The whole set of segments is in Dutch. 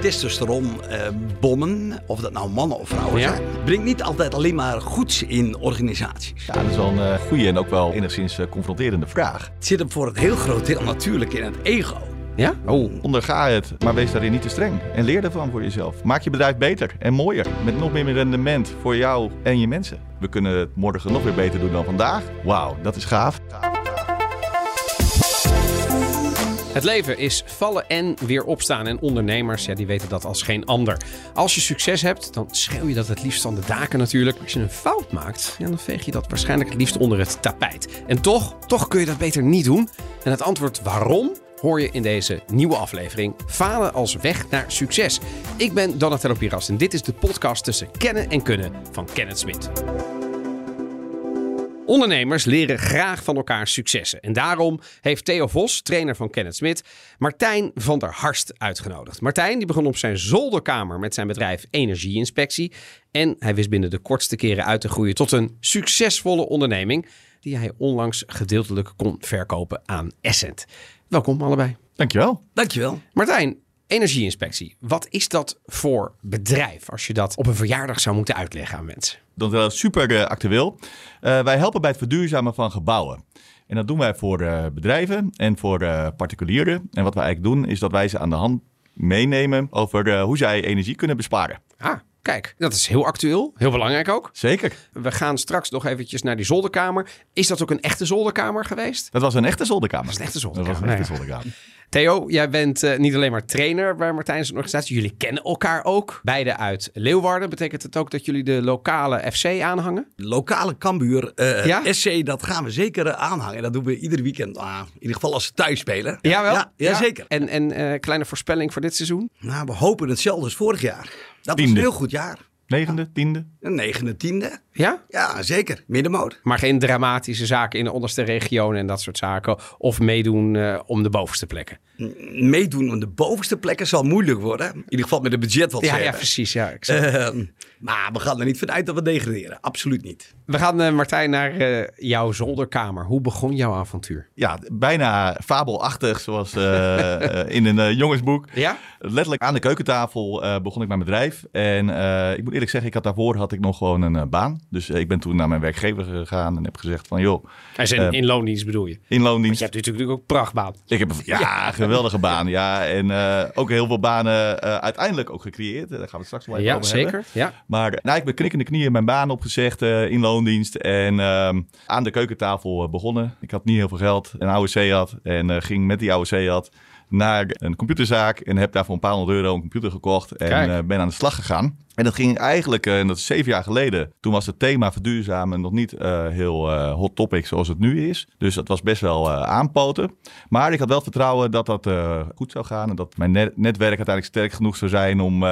testosteron eh, bommen, of dat nou mannen of vrouwen Ja. zijn, brengt niet altijd alleen maar goeds in organisaties. Ja, dat is wel een eh, goede en ook wel enigszins eh, confronterende vraag. Het zit hem voor een heel groot deel natuurlijk in het ego. Ja? Oh, Onderga het, maar wees daarin niet te streng. En leer ervan voor jezelf. Maak je bedrijf beter en mooier. Met nog meer rendement voor jou en je mensen. We kunnen het morgen nog weer beter doen dan vandaag. Wauw, dat is gaaf. Het leven is vallen en weer opstaan. En ondernemers, ja, die weten dat als geen ander. Als je succes hebt, dan schreeuw je dat het liefst van de daken natuurlijk. Als je een fout maakt, ja, dan veeg je dat waarschijnlijk het liefst onder het tapijt. En toch, toch kun je dat beter niet doen. En het antwoord waarom hoor je in deze nieuwe aflevering. Falen als weg naar succes. Ik ben Donatello Piras en dit is de podcast tussen kennen en kunnen van Kenneth Smit. Ondernemers leren graag van elkaar successen. En daarom heeft Theo Vos, trainer van Kenneth Smit, Martijn van der Harst uitgenodigd. Martijn die begon op zijn zolderkamer met zijn bedrijf Energieinspectie. En hij wist binnen de kortste keren uit te groeien tot een succesvolle onderneming. Die hij onlangs gedeeltelijk kon verkopen aan Essent. Welkom allebei. Dankjewel. Dankjewel. Martijn, Energieinspectie. Wat is dat voor bedrijf als je dat op een verjaardag zou moeten uitleggen aan mensen? Dat is super eh, actueel. Eh, wij helpen bij het verduurzamen van gebouwen. En dat doen wij voor eh, bedrijven en voor particulieren. En wat wij eigenlijk doen, is dat wij ze aan de hand meenemen over hoe zij energie kunnen besparen. Ah, kijk, dat is heel actueel. Heel belangrijk ook. Zeker. We gaan straks nog eventjes naar die zolderkamer. Is dat ook een echte zolderkamer geweest? Dat was een echte zolderkamer. Dat is een echte Dat was zolderkamer. een echte Nou ja. zolderkamer. Theo, jij bent eh, niet alleen maar trainer bij Martijn's organisatie. Jullie kennen elkaar ook. Beide uit Leeuwarden. Betekent het ook dat jullie de lokale FC aanhangen? Lokale Cambuur, eh, Ja? SC, dat gaan we zeker eh, aanhangen. Dat doen we ieder weekend. Ah, in ieder geval als ze thuis spelen. Jawel. Ja, ja, zeker. En, en eh, kleine voorspelling voor dit seizoen? Nou, we hopen hetzelfde als vorig jaar. Dat was een heel goed jaar. Negende, tiende. Een negende, tiende. Ja? Ja, zeker. Middenmoot. Maar geen dramatische zaken in de onderste regionen en dat soort zaken. Of meedoen eh, om de bovenste plekken. Meedoen om de bovenste plekken zal moeilijk worden. In ieder geval met het budget wat ze Ja, ja, hebben. precies. Ja. Ehm, maar we gaan er niet vanuit dat we degraderen. Absoluut niet. We gaan, eh, Martijn, naar eh, jouw zolderkamer. Hoe begon jouw avontuur? Ja, bijna fabelachtig, zoals eh, in een jongensboek. Ja? Letterlijk aan de keukentafel eh, begon ik mijn bedrijf. En eh, ik moet eerlijk zeggen, ik had daarvoor had ik nog gewoon een baan. Dus ik ben toen naar mijn werkgever gegaan en heb gezegd van... joh, Hij is in, in loondienst bedoel je? in Want loondienst. je hebt natuurlijk ook een prachtbaan. Ik heb een ja, geweldige baan. Ja, en eh, ook heel veel banen eh, uiteindelijk ook gecreëerd. Daar gaan we het straks wel even Ja, over zeker. hebben. Ja. Maar nou, ik ben knikkende knieën mijn baan opgezegd eh, in loondienst. En ehm, aan de keukentafel eh, begonnen. Ik had niet heel veel geld. Een oude Seat. En eh, ging met die oude Seat naar een computerzaak. En heb daar voor een paar honderd euro een computer gekocht. En eh, ben aan de slag gegaan. En dat ging eigenlijk, eh, en dat is zeven jaar geleden. Toen was het thema verduurzamen nog niet eh, heel hot topic zoals het nu is. Dus dat was best wel eh, aanpoten. Maar ik had wel vertrouwen dat dat goed zou gaan. En dat mijn net- netwerk uiteindelijk sterk genoeg zou zijn om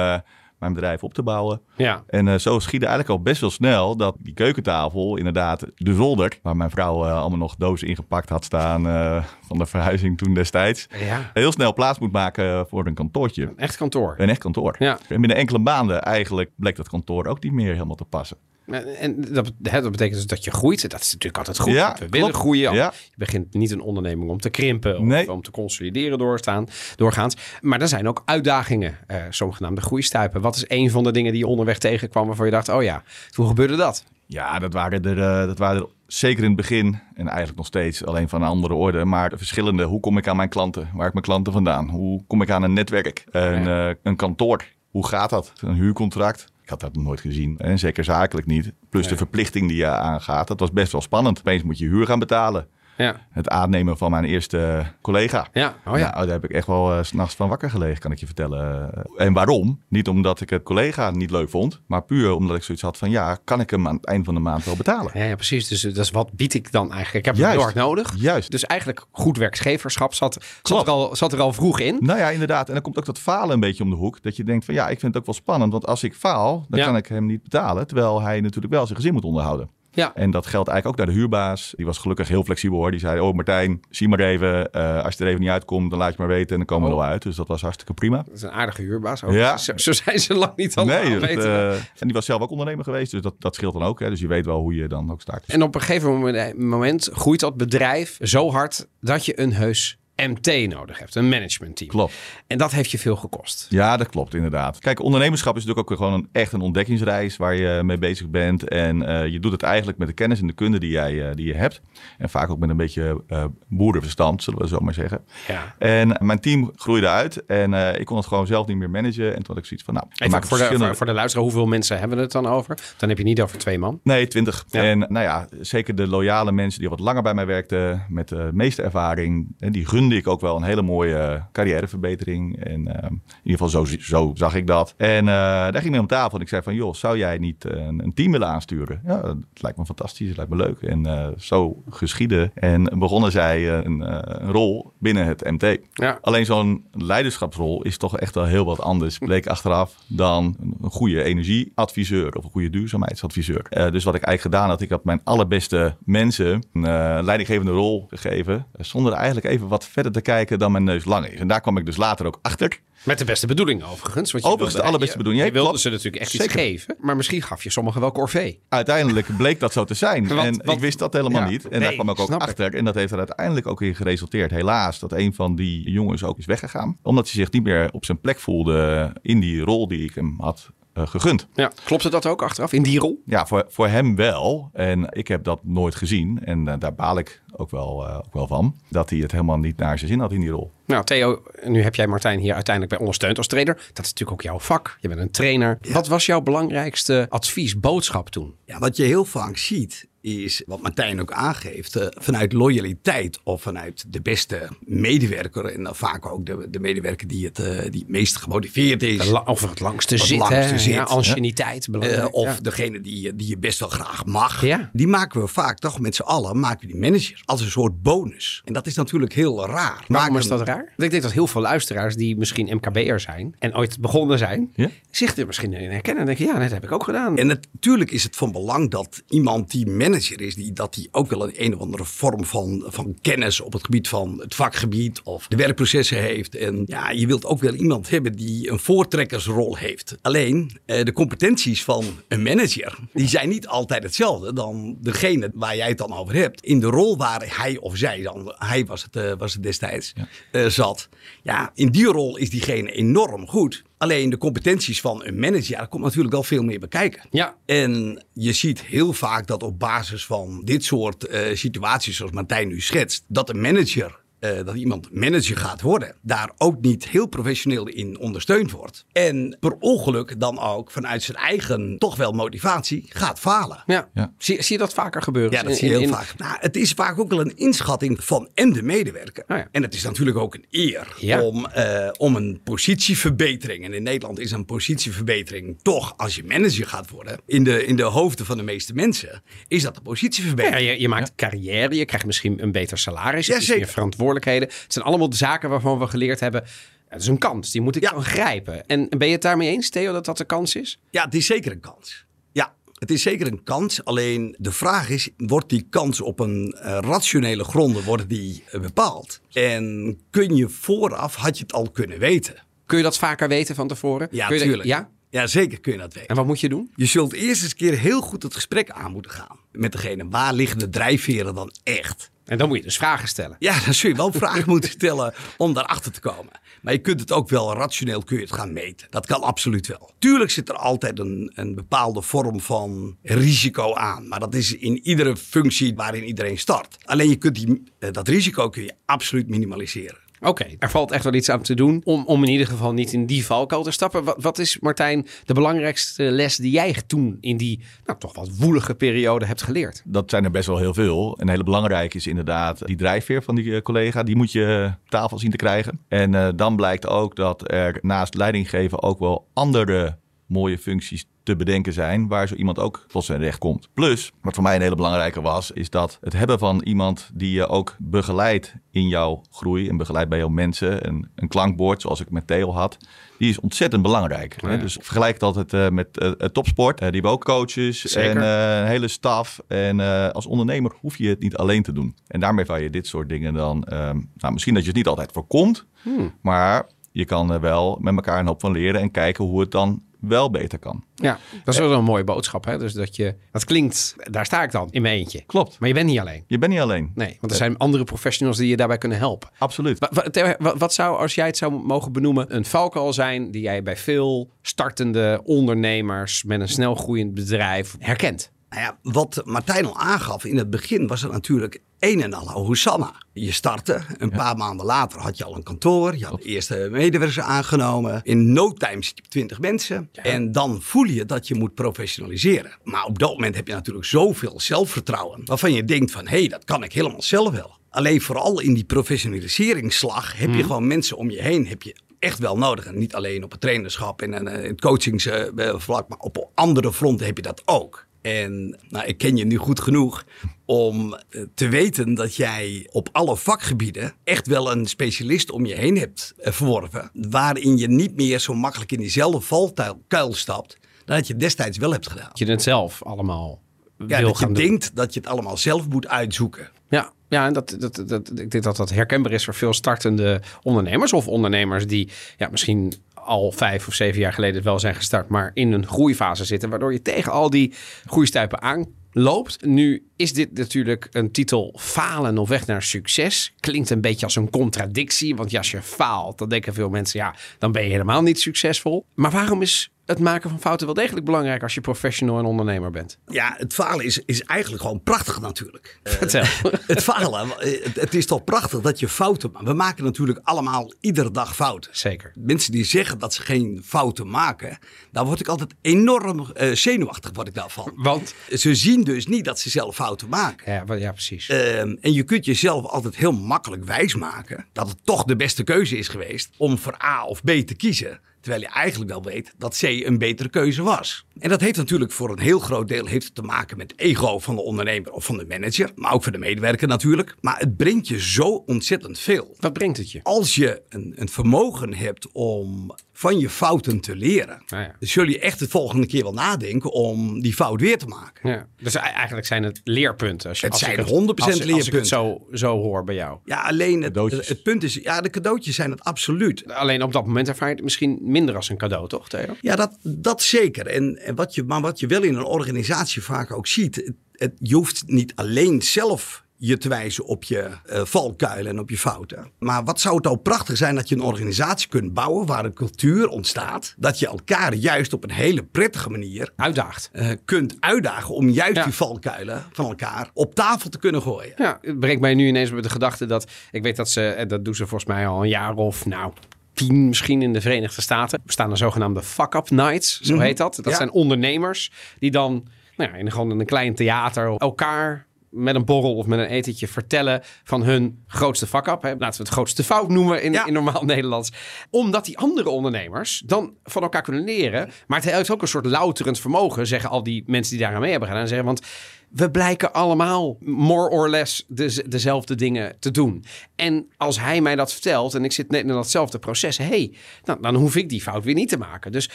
mijn bedrijf op te bouwen. ja. En eh, zo schiedde eigenlijk al best wel snel dat die keukentafel, inderdaad, de zolder, waar mijn vrouw eh, allemaal nog dozen ingepakt had staan eh, van de verhuizing toen destijds, Ja. heel snel plaats moet maken voor een kantoortje. Echt kantoor. Een echt kantoor. Ja. En binnen enkele maanden eigenlijk bleek dat kantoor ook niet meer helemaal te passen. En dat, betekent dus dat je groeit. Dat is natuurlijk altijd goed. Ja, We willen klopt. groeien. Ja. Je begint niet een onderneming om te krimpen of Nee. om te consolideren doorstaan, doorgaans. Maar er zijn ook uitdagingen, eh zogenaamde groeistuipen. Wat is een van de dingen die je onderweg tegenkwam waarvan je dacht, oh ja, hoe gebeurde dat? Ja, dat waren er, eh, dat waren er zeker in het begin en eigenlijk nog steeds, alleen van een andere orde. Maar de verschillende, hoe kom ik aan mijn klanten? Waar ik mijn klanten vandaan? Hoe kom ik aan een netwerk? Een, eh, een kantoor? Hoe gaat dat? Een huurcontract? Ik had dat nog nooit gezien. En zeker zakelijk niet. Plus de verplichting die je aangaat. Dat was best wel spannend. Opeens moet je huur gaan betalen. Ja, Het aannemen van mijn eerste collega. ja. oh ja. Nou, daar heb ik echt wel eh, 's s'nachts van wakker gelegen, kan ik je vertellen. En waarom? Niet omdat ik het collega niet leuk vond, maar puur omdat ik zoiets had van ja, kan ik hem aan het eind van de maand wel betalen? Ja, ja, precies. Dus eh, dat is wat bied ik dan eigenlijk? Ik heb het Juist. heel hard nodig. Juist. Dus eigenlijk goed werkgeverschap zat, er al, zat er al vroeg in. Nou ja, inderdaad. En dan komt ook dat falen een beetje om de hoek. Dat je denkt van ja, ik vind het ook wel spannend. Want als ik faal, dan kan ik hem niet betalen. Terwijl hij natuurlijk wel zijn gezin moet onderhouden. Ja, En dat geldt eigenlijk ook naar de huurbaas. Die was gelukkig heel flexibel hoor. Die zei, oh Martijn, zie maar even. Eh, als je er even niet uitkomt, dan laat je maar weten. En dan komen we Oh. er wel uit. Dus dat was hartstikke prima. dat is een aardige huurbaas. Ook. Ja. Zo, zo zijn ze lang niet allemaal. nee, dat, eh, en die was zelf ook ondernemer geweest. Dus dat, dat scheelt dan ook. Hè. Dus je weet wel hoe je dan ook start. En op een gegeven moment groeit dat bedrijf zo hard dat je een heus MT nodig hebt, een managementteam. Klopt. En dat heeft je veel gekost. Ja, dat klopt inderdaad. Kijk, ondernemerschap is natuurlijk ook gewoon een, echt een ontdekkingsreis waar je mee bezig bent. En eh, je doet het eigenlijk met de kennis en de kunde die, jij, eh, die je hebt. En vaak ook met een beetje uh, boerenverstand, zullen we zo maar zeggen. Ja. En mijn team groeide uit en ik kon het gewoon zelf niet meer managen. En toen had ik zoiets van, nou, Even voor, de, voor, voor de luisteraar, hoeveel mensen hebben we het dan over? Dan heb je niet over twee man. Nee, twintig. Ja. En nou ja, zeker de loyale mensen die wat langer bij mij werkten, met de meeste ervaring, en die ik ook wel een hele mooie carrièreverbetering. En eh, in ieder geval zo, zo zag ik dat. En eh, daar ging ik mee om tafel en ik zei van, joh, zou jij niet eh, een, een team willen aansturen? Ja, het lijkt me fantastisch, het lijkt me leuk. En eh, zo geschieden. En begonnen zij eh, een, eh, een rol binnen het MT. Ja. Alleen zo'n leiderschapsrol is toch echt wel heel wat anders, bleek achteraf, dan een goede energieadviseur of een goede duurzaamheidsadviseur. Eh, dus wat ik eigenlijk gedaan had, ik had mijn allerbeste mensen een eh, leidinggevende rol gegeven, eh, zonder eigenlijk even wat verder te kijken dan mijn neus lang is. En daar kwam ik dus later ook achter. Met de beste bedoelingen overigens. Want je Overigens de wilde- allerbeste je- bedoeling. Je wilde ze natuurlijk echt iets geven. Maar misschien gaf je sommigen wel corvée. Uiteindelijk bleek dat zo te zijn. Want- en want- ik wist dat helemaal Ja, niet. En nee, daar kwam ik ook ik. achter. En dat heeft er uiteindelijk ook in geresulteerd. Helaas dat een van die jongens ook is weggegaan. Omdat hij zich niet meer op zijn plek voelde in die rol die ik hem had gegund. Ja. Klopte dat ook achteraf in die rol? Ja, voor, voor hem wel. En ik heb dat nooit gezien. En eh, daar baal ik ook wel, eh, ook wel van. Dat hij het helemaal niet naar zijn zin had in die rol. Nou, Theo, nu heb jij Martijn hier uiteindelijk bij ondersteund als trainer. Dat is natuurlijk ook jouw vak. Je bent een trainer. Wat was jouw belangrijkste advies, boodschap toen? Ja, wat je heel vaak ziet is wat Martijn ook aangeeft. eh, vanuit loyaliteit of vanuit de beste medewerker. En dan vaak ook de, de medewerker die het, eh, die het meest gemotiveerd is. La- of het langste Het zit, langste hè? zit, ja, hè? anciëniteit. Eh, of ja. degene die, je- die je best wel graag mag. Ja. Die maken we vaak toch met z'n allen, maken we die manager als een soort bonus. En dat is natuurlijk heel raar. Waarom Maken- is dat raar? Ik denk dat heel veel luisteraars die misschien MKB'er zijn en ooit begonnen zijn, zich er misschien in herkennen en denken, ja, dat heb ik ook gedaan. En natuurlijk is het van belang dat iemand die manager is, die, dat die ook wel een, een of andere vorm van, van kennis op het gebied van het vakgebied of de werkprocessen heeft. En ja, je wilt ook wel iemand hebben die een voortrekkersrol heeft. Alleen eh, de competenties van een manager, die zijn niet altijd hetzelfde dan degene waar jij het dan over hebt. In de rol waar hij of zij dan, hij was het, eh, was het destijds, eh, zat. Ja, in die rol is diegene enorm goed. Alleen de competenties van een manager, ja, daar komt natuurlijk wel veel meer bekijken. Ja. En je ziet heel vaak dat op basis van dit soort eh, situaties, zoals Martijn nu schetst, dat een manager, eh, dat iemand manager gaat worden, daar ook niet heel professioneel in ondersteund wordt. En per ongeluk dan ook vanuit zijn eigen toch wel motivatie gaat falen. Ja. Ja. Zie, zie je dat vaker gebeuren? Ja, dat In- zie je heel in- vaak. Nou, het is vaak ook wel een inschatting van en de medewerker. Oh ja. En het is natuurlijk ook een eer Ja. om, eh, om een positieverbetering. En in Nederland is een positieverbetering toch, als je manager gaat worden, in de, in de hoofden van de meeste mensen, is dat een Ja, positieverbetering. je, je maakt carrière, je krijgt misschien een beter salaris, je Ja, meer zeker. Verantwoordelijkheden. Het zijn allemaal de zaken waarvan we geleerd hebben. Het is een kans, die moet ik Ja. dan grijpen. En ben je het daarmee eens, Theo, dat dat de kans is? Ja, het is zeker een kans. Ja, het is zeker een kans. Alleen de vraag is, wordt die kans op een eh, rationele gronden wordt die, eh, bepaald? En kun je vooraf, had je het al kunnen weten? Kun je dat vaker weten van tevoren? Ja, Kun je dat- tuurlijk. ja? Ja, zeker kun je dat weten. En wat moet je doen? Je zult eerst eens een keer heel goed het gesprek aan moeten gaan. Met degene, waar liggen de drijfveren dan echt? En dan moet je dus vragen stellen. Ja, dan zul je wel vragen moeten stellen om daarachter te komen. Maar je kunt het ook wel rationeel kun je het gaan meten. Dat kan absoluut wel. Tuurlijk zit er altijd een, een bepaalde vorm van risico aan. Maar dat is in iedere functie waarin iedereen start. Alleen je kunt die, eh, dat risico kun je absoluut minimaliseren. Oké, er valt echt wel iets aan te doen om, om in ieder geval niet in die valkuil te stappen. Wat, wat is, Martijn, de belangrijkste les die jij toen in die nou, toch wat woelige periode hebt geleerd? Dat zijn er best wel heel veel. Een hele belangrijke is inderdaad die drijfveer van die eh, collega. Die moet je op tafel zien te krijgen. En eh, dan blijkt ook dat er naast leidinggeven ook wel andere mooie functies te bedenken zijn waar zo iemand ook tot zijn recht komt. Plus, wat voor mij een hele belangrijke was, is dat het hebben van iemand die je ook begeleidt in jouw groei en begeleidt bij jouw mensen, een, een klankbord zoals ik met Theo had, die is ontzettend belangrijk. hè. Dus vergelijk het altijd eh, met eh, topsport. Die hebben ook coaches Zeker. en eh, een hele staf. En als ondernemer hoef je het niet alleen te doen. En daarmee kan je dit soort dingen dan, ehm, nou, misschien dat je het niet altijd voorkomt, Hmm. maar je kan er wel met elkaar een hoop van leren en kijken hoe het dan wel beter kan. Ja, dat is wel een mooie boodschap. Hè? Dus dat je, dat klinkt, daar sta ik dan in mijn eentje. Klopt. Maar je bent niet alleen. Je bent niet alleen. Nee, want er zijn andere professionals die je daarbij kunnen helpen. Absoluut. Wa- wa- Theo, wa- Wat zou, als jij het zou mogen benoemen, een valkuil zijn die jij bij veel startende ondernemers met een snel groeiend bedrijf herkent? Nou ja, wat Martijn al aangaf, in het begin was het natuurlijk een en al Hosanna. Je startte, een paar maanden later had je al een kantoor, je had de eerste medewerkers aangenomen. In no time zit je op 20 mensen. En dan voel je dat je moet professionaliseren. Maar op dat moment heb je natuurlijk zoveel zelfvertrouwen, waarvan je denkt van, hé, hey, dat kan ik helemaal zelf wel. Alleen vooral in die professionaliseringsslag heb je gewoon mensen om je heen, heb je echt wel nodig. En niet alleen op het trainerschap en eh, het coachingsvlak, maar op andere fronten heb je dat ook. En nou, ik ken je nu goed genoeg om eh, te weten dat jij op alle vakgebieden echt wel een specialist om je heen hebt eh, verworven. Waarin je niet meer zo makkelijk in diezelfde valkuil stapt. Dan dat je destijds wel hebt gedaan. Dat je het zelf allemaal Ja, wil dat je doen. denkt dat je het allemaal zelf moet uitzoeken. Ja, ja en dat, dat, dat, ik denk dat dat herkenbaar is voor veel startende ondernemers. Of ondernemers die ja, misschien al vijf of zeven jaar geleden wel zijn gestart, maar in een groeifase zitten. Waardoor je tegen al die groeistuipen aanloopt. Nu is dit natuurlijk een titel falen op weg naar succes. Klinkt een beetje als een contradictie. Want als je faalt, dan denken veel mensen, ja, dan ben je helemaal niet succesvol. Maar waarom is het maken van fouten wel degelijk belangrijk als je professional en ondernemer bent? Ja, het falen is, is eigenlijk gewoon prachtig natuurlijk. Eh, Vertel. het falen, eh, het, is toch prachtig dat je fouten maakt. We maken natuurlijk allemaal iedere dag fouten. Zeker. Mensen die zeggen dat ze geen fouten maken, daar word ik altijd enorm eh, zenuwachtig word ik daarvan. Want? Ze zien dus niet dat ze zelf fouten maken. Ja, ja precies. Ehm, en je kunt jezelf altijd heel makkelijk wijsmaken dat het toch de beste keuze is geweest om voor A of B te kiezen. Terwijl je eigenlijk wel weet dat C een betere keuze was. En dat heeft natuurlijk voor een heel groot deel heeft te maken met het ego van de ondernemer of van de manager. Maar ook van de medewerker natuurlijk. Maar het brengt je zo ontzettend veel. Wat brengt het je? Als je een, een vermogen hebt om van je fouten te leren. Nou ja. Zul je echt de volgende keer wel nadenken om die fout weer te maken. Ja. Dus e- eigenlijk zijn het leerpunten. Als je, Het als zijn ik 100% als, als ik het leerpunten. zo, zo hoor bij jou. Ja, alleen het, Cadeautjes. het punt is, ja, de cadeautjes zijn het absoluut. Alleen op dat moment ervaar je het misschien minder als een cadeau, toch Theo? Ja, dat, dat zeker. En, en wat je, maar wat je wel in een organisatie vaak ook ziet, het, het- je hoeft niet alleen zelf je te wijzen op je eh, valkuilen en op je fouten. Maar wat zou het al prachtig zijn dat je een organisatie kunt bouwen waar een cultuur ontstaat, dat je elkaar juist op een hele prettige manier Uitdaagt. eh, kunt uitdagen om juist Ja. die valkuilen van elkaar op tafel te kunnen gooien. Ja, het brengt mij nu ineens op de gedachte dat... Ik weet dat ze, en dat doen ze volgens mij al een jaar of nou... Tien misschien in de Verenigde Staten. Er bestaan er zogenaamde fuck-up nights, zo Mhm. heet dat. Dat Ja. zijn ondernemers die dan nou ja, in, gewoon een klein theater elkaar met een borrel of met een etentje vertellen van hun grootste fuck-up. Laten we het grootste fout noemen in, Ja. in normaal Nederlands. Omdat die andere ondernemers dan van elkaar kunnen leren. Maar het heeft ook een soort louterend vermogen, zeggen al die mensen die daaraan mee hebben gedaan. Zeggen, want we blijken allemaal more or less de, dezelfde dingen te doen. En als hij mij dat vertelt en ik zit net in datzelfde proces, hé, hey, dan, dan hoef ik die fout weer niet te maken. Dus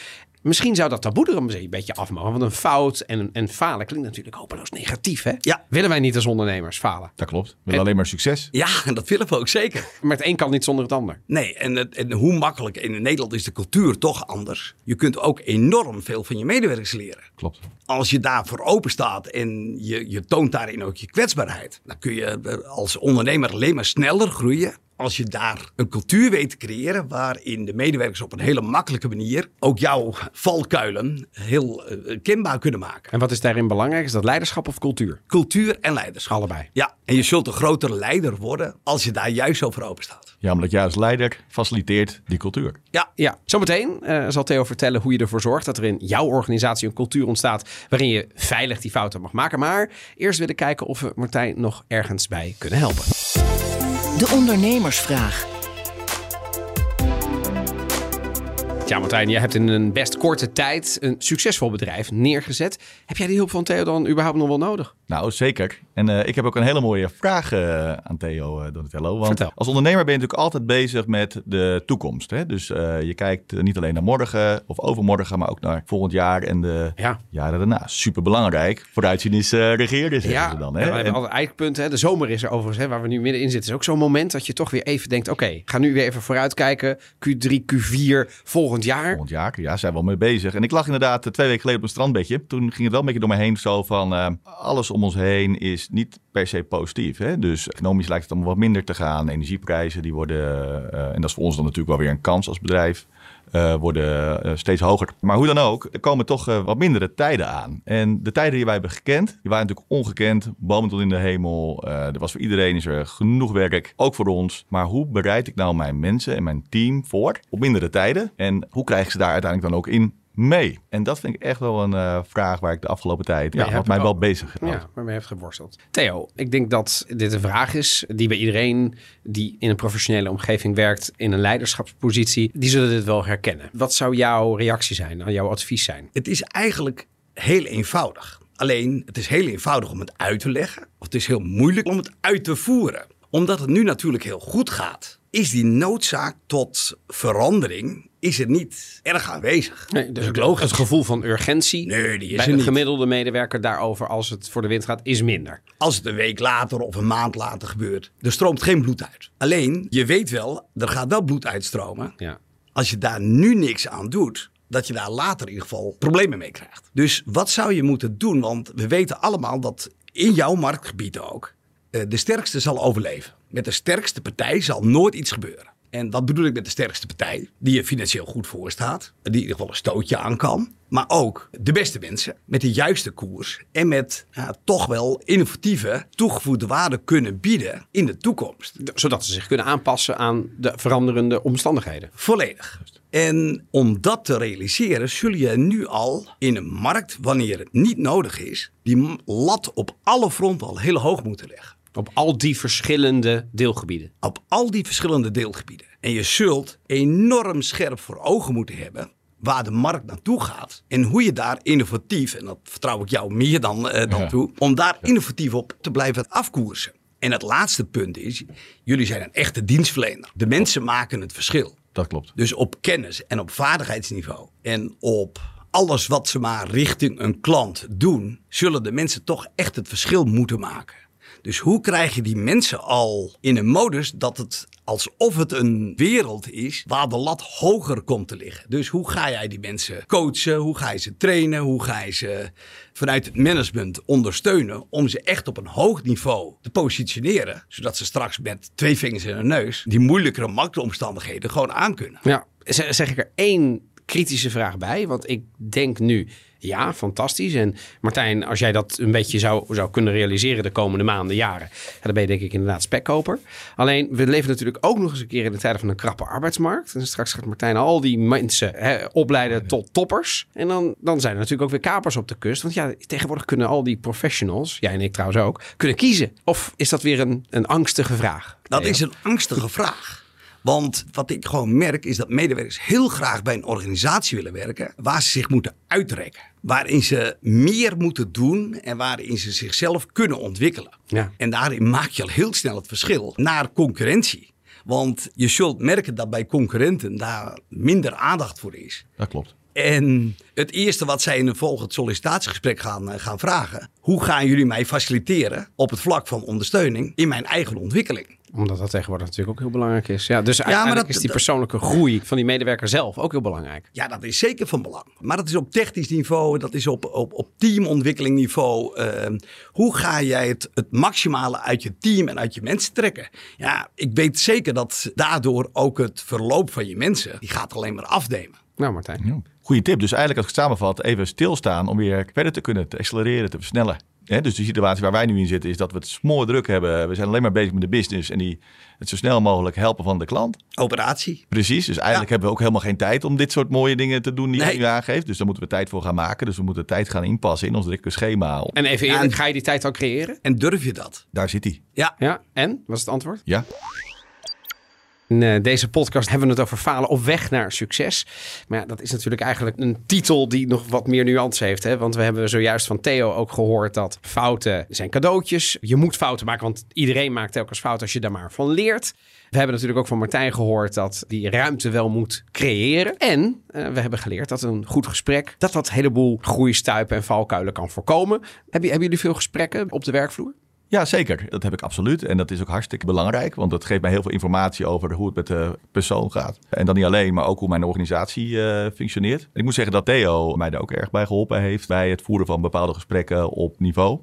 misschien zou dat taboe er een beetje afmogen. Want een fout en, en falen klinkt natuurlijk hopeloos negatief. Hè? Ja. Willen wij niet als ondernemers falen? Dat klopt. We willen alleen maar succes. Ja, en dat willen we ook zeker. Maar het een kan niet zonder het ander. Nee, en, het- en hoe makkelijk. In Nederland is de cultuur toch anders. Je kunt ook enorm veel van je medewerkers leren. Klopt. Als je daarvoor open staat en je, je toont daarin ook je kwetsbaarheid, dan kun je eh, als ondernemer alleen maar sneller groeien. Als je daar een cultuur weet te creëren waarin de medewerkers op een hele makkelijke manier ook jouw valkuilen heel eh, kenbaar kunnen maken. En wat is daarin belangrijk? Is dat leiderschap of cultuur? Cultuur en leiderschap. Allebei. Ja, en je zult een grotere leider worden als je daar juist over open staat. Ja, omdat jij als leider faciliteert die cultuur. Ja, Ja, zometeen eh, zal Theo vertellen hoe je ervoor zorgt dat er in jouw organisatie een cultuur ontstaat waarin je veilig die fouten mag maken. Maar eerst willen kijken of we Martijn nog ergens bij kunnen helpen. De ondernemersvraag. Ja, Martijn, jij hebt in een best korte tijd een succesvol bedrijf neergezet. Heb jij die hulp van Theo dan überhaupt nog wel nodig? Nou, zeker. En eh, ik heb ook een hele mooie vraag eh, aan Theo uh, Donatello. Want Vertel. als ondernemer ben je natuurlijk altijd bezig met de toekomst. Hè? Dus je kijkt niet alleen naar morgen of overmorgen, maar ook naar volgend jaar en de Ja. jaren daarna. Super belangrijk. Vooruitzien is regeren, zeggen Ja, ze dan. ja, Hè? we hebben En- altijd eikpunten. Hè. De zomer is er overigens, hè, waar we nu middenin zitten. is ook zo'n moment dat je toch weer even denkt... oké, ga nu weer even vooruitkijken. Q3, Q4, volgend volgend jaar. Volgend jaar, ja, zijn we al mee bezig. En ik lag inderdaad eh, twee weken geleden op een strandbedje. Toen ging het wel een beetje door me heen zo van... eh, alles om ons heen is niet per se positief. Hè? Dus economisch lijkt het allemaal wat minder te gaan. Energieprijzen, die worden... eh, en dat is voor ons dan natuurlijk wel weer een kans als bedrijf. Eh, worden eh, steeds hoger. Maar hoe dan ook, er komen toch eh, wat mindere tijden aan. En de tijden die wij hebben gekend, die waren natuurlijk ongekend. Bomen tot in de hemel. Er was voor iedereen is er genoeg werk, ook voor ons. Maar hoe bereid ik nou mijn mensen en mijn team voor op mindere tijden? En hoe krijg ik ze daar uiteindelijk dan ook in mee? En dat vind ik echt wel een eh, vraag waar ik de afgelopen tijd, Ja, wat mij wel bezig houdt. Ja, waarmee je hebt geworsteld. Theo, ik denk dat dit een vraag is die bij iedereen die in een professionele omgeving werkt, in een leiderschapspositie, die zullen dit wel herkennen. Wat zou jouw reactie zijn, aan jouw advies zijn? Het is eigenlijk heel eenvoudig. Alleen, het is heel eenvoudig om het uit te leggen. Of het is heel moeilijk om het uit te voeren. Omdat het nu natuurlijk heel goed gaat, is die noodzaak tot verandering is er niet erg aanwezig. Nee, dus het, logisch. het gevoel van urgentie Nee, die is bij een gemiddelde medewerker daarover als het voor de wind gaat, is minder. Als het een week later of een maand later gebeurt, er stroomt geen bloed uit. Alleen, je weet wel, er gaat wel bloed uitstromen. Ja. Als je daar nu niks aan doet, dat je daar later in ieder geval problemen mee krijgt. Dus wat zou je moeten doen? Want we weten allemaal dat in jouw marktgebied ook eh, de sterkste zal overleven. Met de sterkste partij zal nooit iets gebeuren. En wat bedoel ik met de sterkste partij? Die je financieel goed voor staat. Die in ieder geval een stootje aan kan. Maar ook de beste mensen. Met de juiste koers. En met ja, toch wel innovatieve toegevoegde waarde kunnen bieden in de toekomst. Zodat ze zich kunnen aanpassen aan de veranderende omstandigheden. Volledig. En om dat te realiseren, zul je nu al in een markt, wanneer het niet nodig is, die lat op alle fronten al heel hoog moeten leggen. Op al die verschillende deelgebieden. Op al die verschillende deelgebieden. En je zult enorm scherp voor ogen moeten hebben waar de markt naartoe gaat. En hoe je daar innovatief, en dat vertrouw ik jou meer dan, eh, dan Ja. toe, om daar innovatief op te blijven afkoersen. En het laatste punt is, jullie zijn een echte dienstverlener. De mensen maken het verschil. Dat klopt. Dus op kennis en op vaardigheidsniveau en op alles wat ze maar richting een klant doen, zullen de mensen toch echt het verschil moeten maken. Dus hoe krijg je die mensen al in een modus dat het alsof het een wereld is waar de lat hoger komt te liggen. Dus hoe ga jij die mensen coachen? Hoe ga je ze trainen? Hoe ga je ze vanuit het management ondersteunen om ze echt op een hoog niveau te positioneren, zodat ze straks met twee vingers in hun neus die moeilijkere marktomstandigheden gewoon aankunnen. Ja, z- zeg ik er één kritische vraag bij. Want ik denk nu, ja, fantastisch. En Martijn, als jij dat een beetje zou, zou kunnen realiseren de komende maanden, jaren, ja, dan ben je denk ik inderdaad spekkoper. Alleen, we leven natuurlijk ook nog eens een keer in de tijden van een krappe arbeidsmarkt. En straks gaat Martijn al die mensen hè, opleiden tot toppers. En dan, dan zijn er natuurlijk ook weer kapers op de kust. Want ja, tegenwoordig kunnen al die professionals, jij en ik trouwens ook, kunnen kiezen. Of is dat weer een, een angstige vraag? Dat is een angstige vraag. Want wat ik gewoon merk is dat medewerkers heel graag bij een organisatie willen werken waar ze zich moeten uitrekken. Waarin ze meer moeten doen en waarin ze zichzelf kunnen ontwikkelen. Ja. En daarin maak je al heel snel het verschil naar concurrentie. Want je zult merken dat bij concurrenten daar minder aandacht voor is. Dat klopt. En het eerste wat zij in een volgend sollicitatiegesprek gaan, eh, gaan vragen: hoe gaan jullie mij faciliteren op het vlak van ondersteuning in mijn eigen ontwikkeling? Omdat dat tegenwoordig natuurlijk ook heel belangrijk is. Ja, dus dat- is die persoonlijke groei van die medewerker zelf ook heel belangrijk. Ja, dat is zeker van belang. Maar dat is op technisch niveau, dat is op, op, op teamontwikkeling niveau. Ehm, hoe ga jij het, het maximale uit je team en uit je mensen trekken? Ja, ik weet zeker dat daardoor ook het verloop van je mensen, die gaat alleen maar afnemen. Nou, Martijn. Ja. Goeie tip. Dus eigenlijk als ik het samenvat, even stilstaan om weer verder te kunnen, te accelereren, te versnellen. Hè, dus de situatie waar wij nu in zitten is dat we het smoor druk hebben. We zijn alleen maar bezig met de business en die, het zo snel mogelijk helpen van de klant. Operatie. Precies, dus eigenlijk Ja. hebben we ook helemaal geen tijd om dit soort mooie dingen te doen die Nee. je nu aangeeft. Dus daar moeten we tijd voor gaan maken. Dus we moeten tijd gaan inpassen in ons drukke schema. En even Ja, eerlijk, en- ga je die tijd al creëren? En durf je dat? Daar zit hij. Ja, Ja, en? Was het antwoord? Ja, In eh, deze podcast hebben we het over falen op weg naar succes. Maar ja, dat is natuurlijk eigenlijk een titel die nog wat meer nuance heeft. Hè? Want we hebben zojuist van Theo ook gehoord dat fouten zijn cadeautjes. Je moet fouten maken, want iedereen maakt telkens fouten als je daar maar van leert. We hebben natuurlijk ook van Martijn gehoord dat die ruimte wel moet creëren. En eh, we hebben geleerd dat een goed gesprek, dat dat een heleboel groeistuipen en valkuilen kan voorkomen. Hebben, hebben jullie veel gesprekken op de werkvloer? Ja, zeker. Dat heb ik absoluut. En dat is ook hartstikke belangrijk, want dat geeft mij heel veel informatie over hoe het met de persoon gaat. En dan niet alleen, maar ook hoe mijn organisatie uh, functioneert. En ik moet zeggen dat Theo mij daar ook erg bij geholpen heeft bij het voeren van bepaalde gesprekken op niveau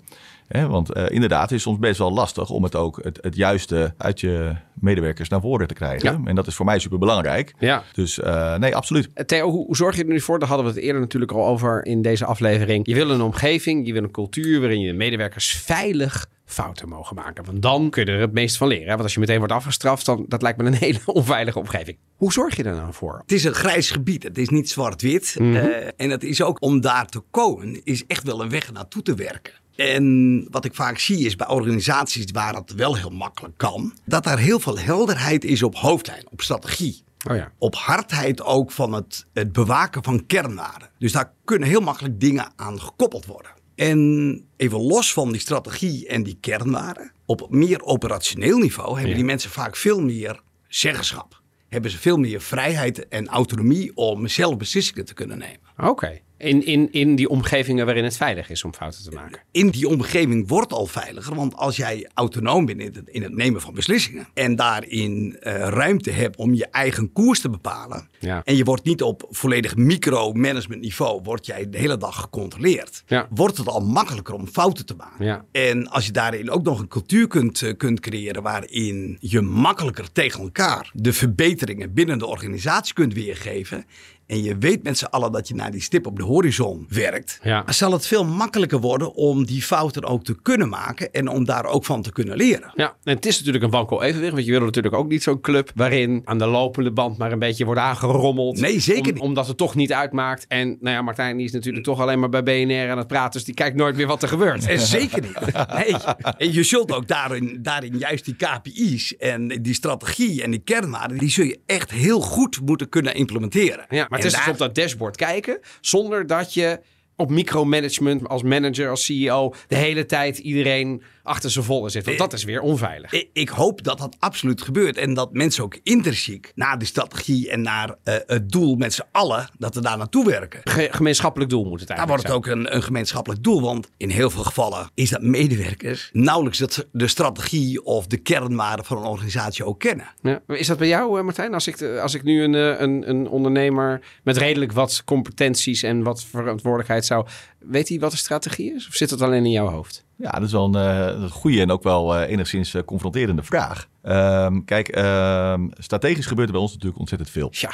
want uh, inderdaad, het is soms best wel lastig om het ook het, het juiste uit je medewerkers naar voren te krijgen. En dat is voor mij super belangrijk. Ja. Dus uh, nee, absoluut. Eh, Theo, hoe, hoe, zorg je er nu voor? Daar hadden we het eerder natuurlijk al over in deze aflevering. Je wil een omgeving, je wil een cultuur waarin je medewerkers veilig fouten mogen maken. Want dan kun je er het meest van leren. Want als je meteen wordt afgestraft, dan dat lijkt me een hele onveilige omgeving. Hoe zorg je er nou voor? Het is een grijs gebied. Het is niet zwart-wit. Mm en het is ook om daar te komen, is echt wel een weg naartoe te werken. En wat ik vaak zie is bij organisaties waar het wel heel makkelijk kan, dat daar heel veel helderheid is op hoofdlijn, op strategie. Oh ja. Op hardheid ook van het, het bewaken van kernwaarden. Dus daar kunnen heel makkelijk dingen aan gekoppeld worden. En even los van die strategie en die kernwaarden, op meer operationeel niveau hebben die mensen vaak veel meer zeggenschap. Hebben ze veel meer vrijheid en autonomie om zelf beslissingen te kunnen nemen. Oké. In, in, in die omgevingen waarin het veilig is om fouten te maken. In die omgeving wordt al veiliger. Want als jij autonoom bent in het, in het nemen van beslissingen. En daarin uh, ruimte hebt om je eigen koers te bepalen. Ja. En je wordt niet op volledig micromanagement niveau. Word jij de hele dag gecontroleerd. Ja. Wordt het al makkelijker om fouten te maken. Ja. En als je daarin ook nog een cultuur kunt, uh, kunt creëren. Waarin je makkelijker tegen elkaar de verbeteringen binnen de organisatie kunt weergeven en je weet met z'n allen dat je naar die stip op de horizon werkt, ja. zal het veel makkelijker worden om die fouten ook te kunnen maken en om daar ook van te kunnen leren. Ja, en het is natuurlijk een wankel evenwicht, want je wil natuurlijk ook niet zo'n club waarin aan de lopende band maar een beetje wordt aangerommeld. Nee, zeker om, niet. Omdat het toch niet uitmaakt. En nou ja, Martijn die is natuurlijk toch alleen maar bij BNR aan het praten, dus die kijkt nooit meer wat er gebeurt. En zeker niet. Nee. En je zult ook daarin, daarin juist die KPI's en die strategie en die kernwaarden, die zul je echt heel goed moeten kunnen implementeren. Ja, maar het is daar... dus op dat dashboard kijken, zonder dat je op micromanagement als manager, als CEO, de hele tijd iedereen achter zijn volle zit. Want dat is weer onveilig. Ik, ik hoop dat dat absoluut gebeurt. En dat mensen ook intrinsiek naar de strategie en naar uh, het doel met z'n allen, dat we daar naartoe werken. Ge gemeenschappelijk doel moet het Daar eigenlijk wordt het ook een, een, gemeenschappelijk doel. Want in heel veel gevallen is dat medewerkers nauwelijks dat de strategie of de kernwaarden van een organisatie ook kennen. Ja. Is dat bij jou, Martijn? Als ik, als ik nu een, een, een ondernemer met redelijk wat competenties en wat verantwoordelijkheid zou. Weet hij wat de strategie is? Of zit dat alleen in jouw hoofd? Ja, dat is wel een uh, goede en ook wel uh, enigszins uh, confronterende vraag. Um, kijk, um, strategisch gebeurt er bij ons natuurlijk ontzettend veel. Ja.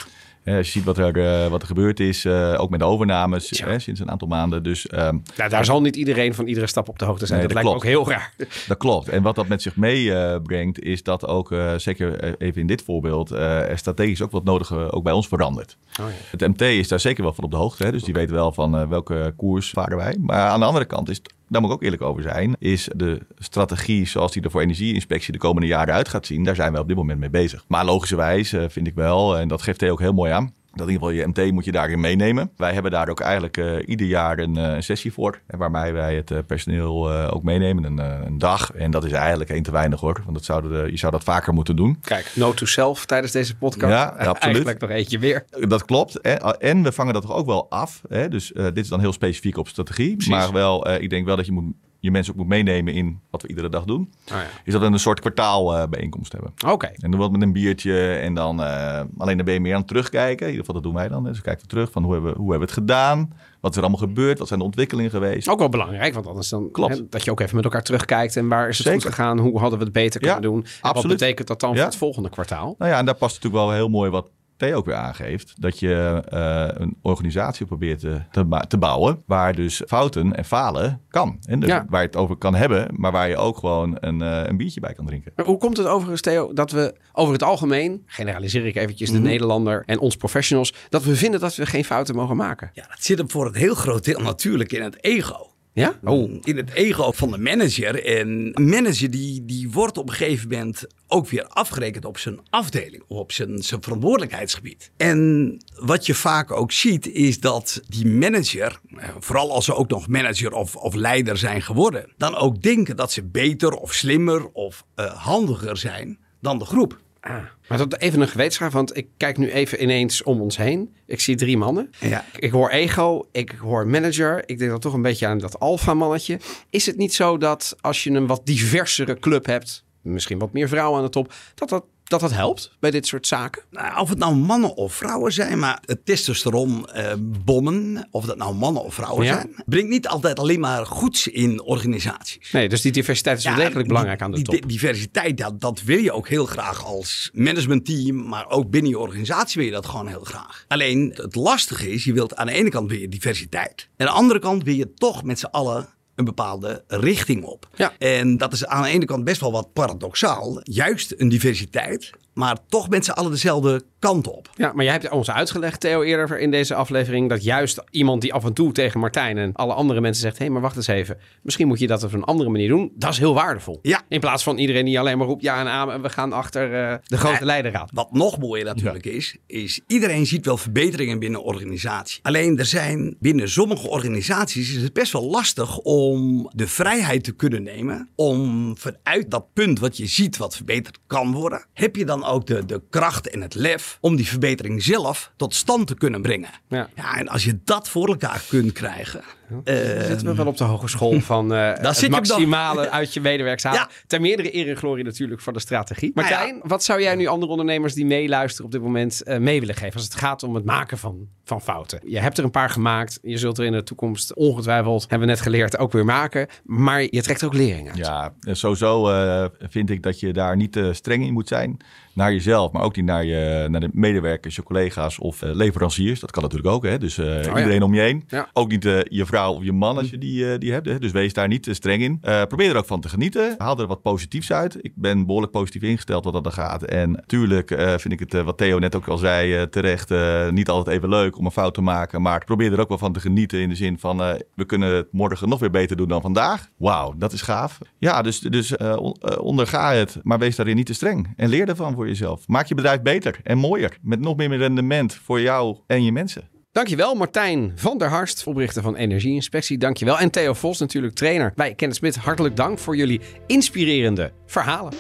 als je ziet wat er, wat er gebeurd is, ook met de overnames ja. sinds een aantal maanden. Dus, um, ja, daar zal niet iedereen van iedere stap op de hoogte zijn. Nee, dat, dat lijkt me ook heel raar. Dat klopt. En wat dat met zich meebrengt, is dat ook, zeker even in dit voorbeeld, er strategisch ook wat nodig ook bij ons verandert. Oh, ja. Het MT is daar zeker wel van op de hoogte. Hè? Dus die weet wel van welke koers varen wij. Maar aan de andere kant is het daar moet ik ook eerlijk over zijn, is de strategie zoals die er voor energieinspectie de komende jaren uit gaat zien, daar zijn we op dit moment mee bezig. Maar logischerwijs uh, vind ik wel, en dat geeft hij ook heel mooi aan, dat in ieder geval je MT moet je daarin meenemen. Wij hebben daar ook eigenlijk uh, ieder jaar een, uh, een, sessie voor. Waarbij wij het uh, personeel ook meenemen. Een, een, dag. En dat is eigenlijk één te weinig hoor. Want dat zou je zou dat vaker moeten doen. Kijk, no to self tijdens deze podcast. Ja, absoluut. Eigenlijk nog eentje weer. Dat klopt. En, en we vangen dat toch ook wel af. Hè? Dus dit is dan heel specifiek op strategie. Precies. Maar wel, ik denk wel dat je moet je mensen ook moet meenemen in wat we iedere dag doen. Oh ja. Is dat we een soort kwartaalbijeenkomst uh, hebben. Oké. Okay. En doen wat met een biertje. En dan uh, alleen dan ben je meer aan het terugkijken. In ieder geval, dat doen wij dan. Dus we kijken we terug van hoe hebben, we, hoe hebben we het gedaan? Wat is er allemaal gebeurd? Wat zijn de ontwikkelingen geweest? Ook wel belangrijk, want anders dan Klopt. Hè, dat je ook even met elkaar terugkijkt. En waar is het Zeker. goed gegaan? Hoe hadden we het beter kunnen Ja, doen? En wat absoluut. betekent dat dan Ja. voor het volgende kwartaal? Nou ja, en daar past natuurlijk wel heel mooi wat Theo ook weer aangeeft. Dat je uh, een organisatie probeert te, te, te, bouwen. Waar dus fouten en falen kan. En dus Ja. Waar je het over kan hebben. Maar waar je ook gewoon een, uh, een biertje bij kan drinken. Maar hoe komt het overigens, Theo, dat we over het algemeen, generaliseer ik eventjes Mhm. de Nederlander en ons professionals, dat we vinden dat we geen fouten mogen maken? Ja, dat zit hem voor het heel groot deel natuurlijk in het ego. Ja? Oh. In het ego van de manager. En een manager die, die wordt op een gegeven moment ook weer afgerekend op zijn afdeling. Of op zijn, zijn verantwoordelijkheidsgebied. En wat je vaak ook ziet is dat die manager, eh, vooral als ze ook nog manager of, of leider zijn geworden. Dan ook denken dat ze beter of slimmer of uh, handiger zijn dan de groep. Ah. Maar dat even een gewetensvraag, want ik kijk nu even ineens om ons heen. Ik zie drie mannen. Ja. Ik hoor ego, ik hoor manager. Ik denk dan toch een beetje aan dat alfa-mannetje. Is het niet zo dat als je een wat diversere club hebt, misschien wat meer vrouwen aan de top, dat dat, dat, dat helpt bij dit soort zaken? Nou, of het nou mannen of vrouwen zijn, maar het testosteron eh, bommen, of dat nou mannen of vrouwen Ja. zijn, brengt niet altijd alleen maar goeds in organisaties. Nee, dus die diversiteit is wel Ja, degelijk die- belangrijk aan de die top. di- diversiteit, dat, dat wil je ook heel graag als managementteam, maar ook binnen je organisatie wil je dat gewoon heel graag. Alleen het lastige is, je wilt aan de ene kant je diversiteit. En aan de andere kant wil je toch met z'n allen een bepaalde richting op. Ja. En dat is aan de ene kant best wel wat paradoxaal. Juist een diversiteit, maar toch met z'n allen dezelfde kant op. Ja, maar jij hebt ons uitgelegd, Theo, eerder in deze aflevering... dat juist iemand die af en toe tegen Martijn en alle andere mensen zegt... hé, hey, maar wacht eens even, misschien moet je dat op een andere manier doen. Dat is heel waardevol. Ja. In plaats van iedereen die alleen maar roept ja en aan... en we gaan achter eh, de grote Ja. Wat nog mooier natuurlijk is, is iedereen ziet wel verbeteringen binnen organisatie. Alleen er zijn binnen sommige organisaties is het best wel lastig om de vrijheid te kunnen nemen. Om vanuit dat punt wat je ziet wat verbeterd kan worden, heb je dan ook de, de kracht en het lef om die verbetering zelf tot stand te kunnen brengen. Ja. en als je dat voor elkaar kunt krijgen. Eh, Zitten we wel op de hogeschool van eh het maximale uit je medewerks halen. Ja. Ter meerdere eer en glorie natuurlijk voor de strategie. Martijn, wat zou jij nu andere ondernemers die meeluisteren op dit moment eh, mee willen geven als het gaat om het maken van, van fouten? Je hebt er een paar gemaakt. Je zult er in de toekomst ongetwijfeld, hebben we net geleerd, ook weer maken. Maar je trekt er ook lering uit. Ja, en sowieso eh, vind ik dat je daar niet te streng in moet zijn. Naar jezelf, maar ook niet naar, je, naar de medewerkers, je collega's of leveranciers. Dat kan natuurlijk ook, hè? dus eh, iedereen om je heen. Ja. Ook niet eh, je vrouw of je man als je die, eh, die hebt. Dus wees daar niet te streng in. Eh, probeer er ook van te genieten. Haal er wat positiefs uit. Ik ben behoorlijk positief ingesteld wat dat er gaat. En natuurlijk eh, vind ik het, wat Theo net ook al zei, terecht niet altijd even leuk om een fout te maken. Maar probeer er ook wel van te genieten in de zin van we kunnen het morgen nog weer beter doen dan vandaag. Wauw, dat is gaaf. Ja, dus, dus on- onderga het, maar wees daarin niet te streng. En leer ervan voor jezelf. Maak je bedrijf beter en mooier. Met nog meer rendement voor jou en je mensen. Dankjewel Martijn van der Harst, oprichter van Energieinspectie. Dankjewel. En Theo Vos natuurlijk trainer bij Kenneth Smit. Hartelijk dank voor jullie inspirerende verhalen.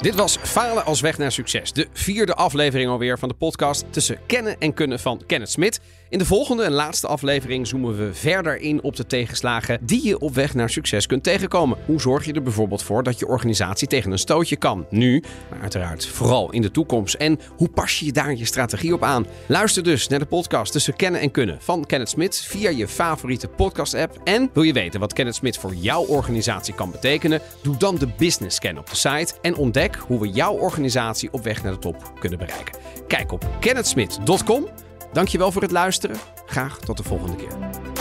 Dit was Falen als weg naar succes. De vierde aflevering alweer van de podcast tussen kennen en kunnen van Kenneth Smit. In de volgende en laatste aflevering zoomen we verder in op de tegenslagen die je op weg naar succes kunt tegenkomen. Hoe zorg je er bijvoorbeeld voor dat je organisatie tegen een stootje kan? Nu, maar uiteraard vooral in de toekomst. En hoe pas je daar je strategie op aan? Luister dus naar de podcast tussen kennen en kunnen van Kenneth Smit via je favoriete podcast app. En wil je weten wat Kenneth Smit voor jouw organisatie kan betekenen? Doe dan de business scan op de site en ontdek hoe we jouw organisatie op weg naar de top kunnen bereiken. Kijk op kennethsmit.com. Dankjewel voor het luisteren. Graag tot de volgende keer.